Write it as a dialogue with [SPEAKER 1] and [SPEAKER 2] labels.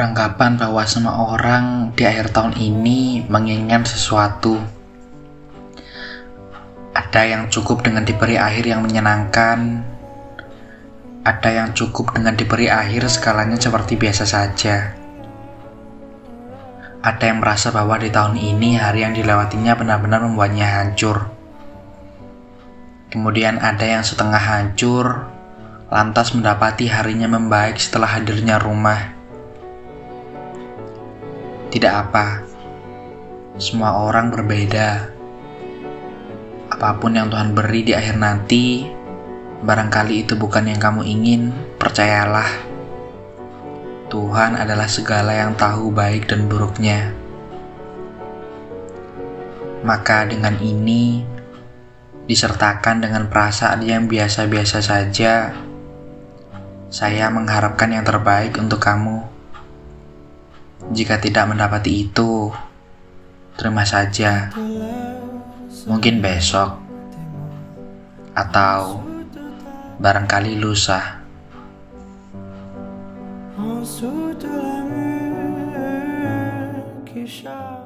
[SPEAKER 1] beranggapan bahwa semua orang di akhir tahun ini menginginkan sesuatu. Ada yang cukup dengan diberi akhir yang menyenangkan, ada yang cukup dengan diberi akhir skalanya seperti biasa saja. Ada yang merasa bahwa di tahun ini hari yang dilewatinya benar-benar membuatnya hancur. Kemudian ada yang setengah hancur, lantas mendapati harinya membaik setelah hadirnya rumah. Tidak apa, semua orang berbeda. Apa pun yang Tuhan beri di akhir nanti, barangkali itu bukan yang kamu ingin. Percayalah, Tuhan adalah segala yang tahu baik dan buruknya. Maka, dengan ini disertakan dengan perasaan yang biasa-biasa saja, saya mengharapkan yang terbaik untuk kamu. Jika tidak mendapati itu, terima saja. Mungkin besok atau barangkali lusa. En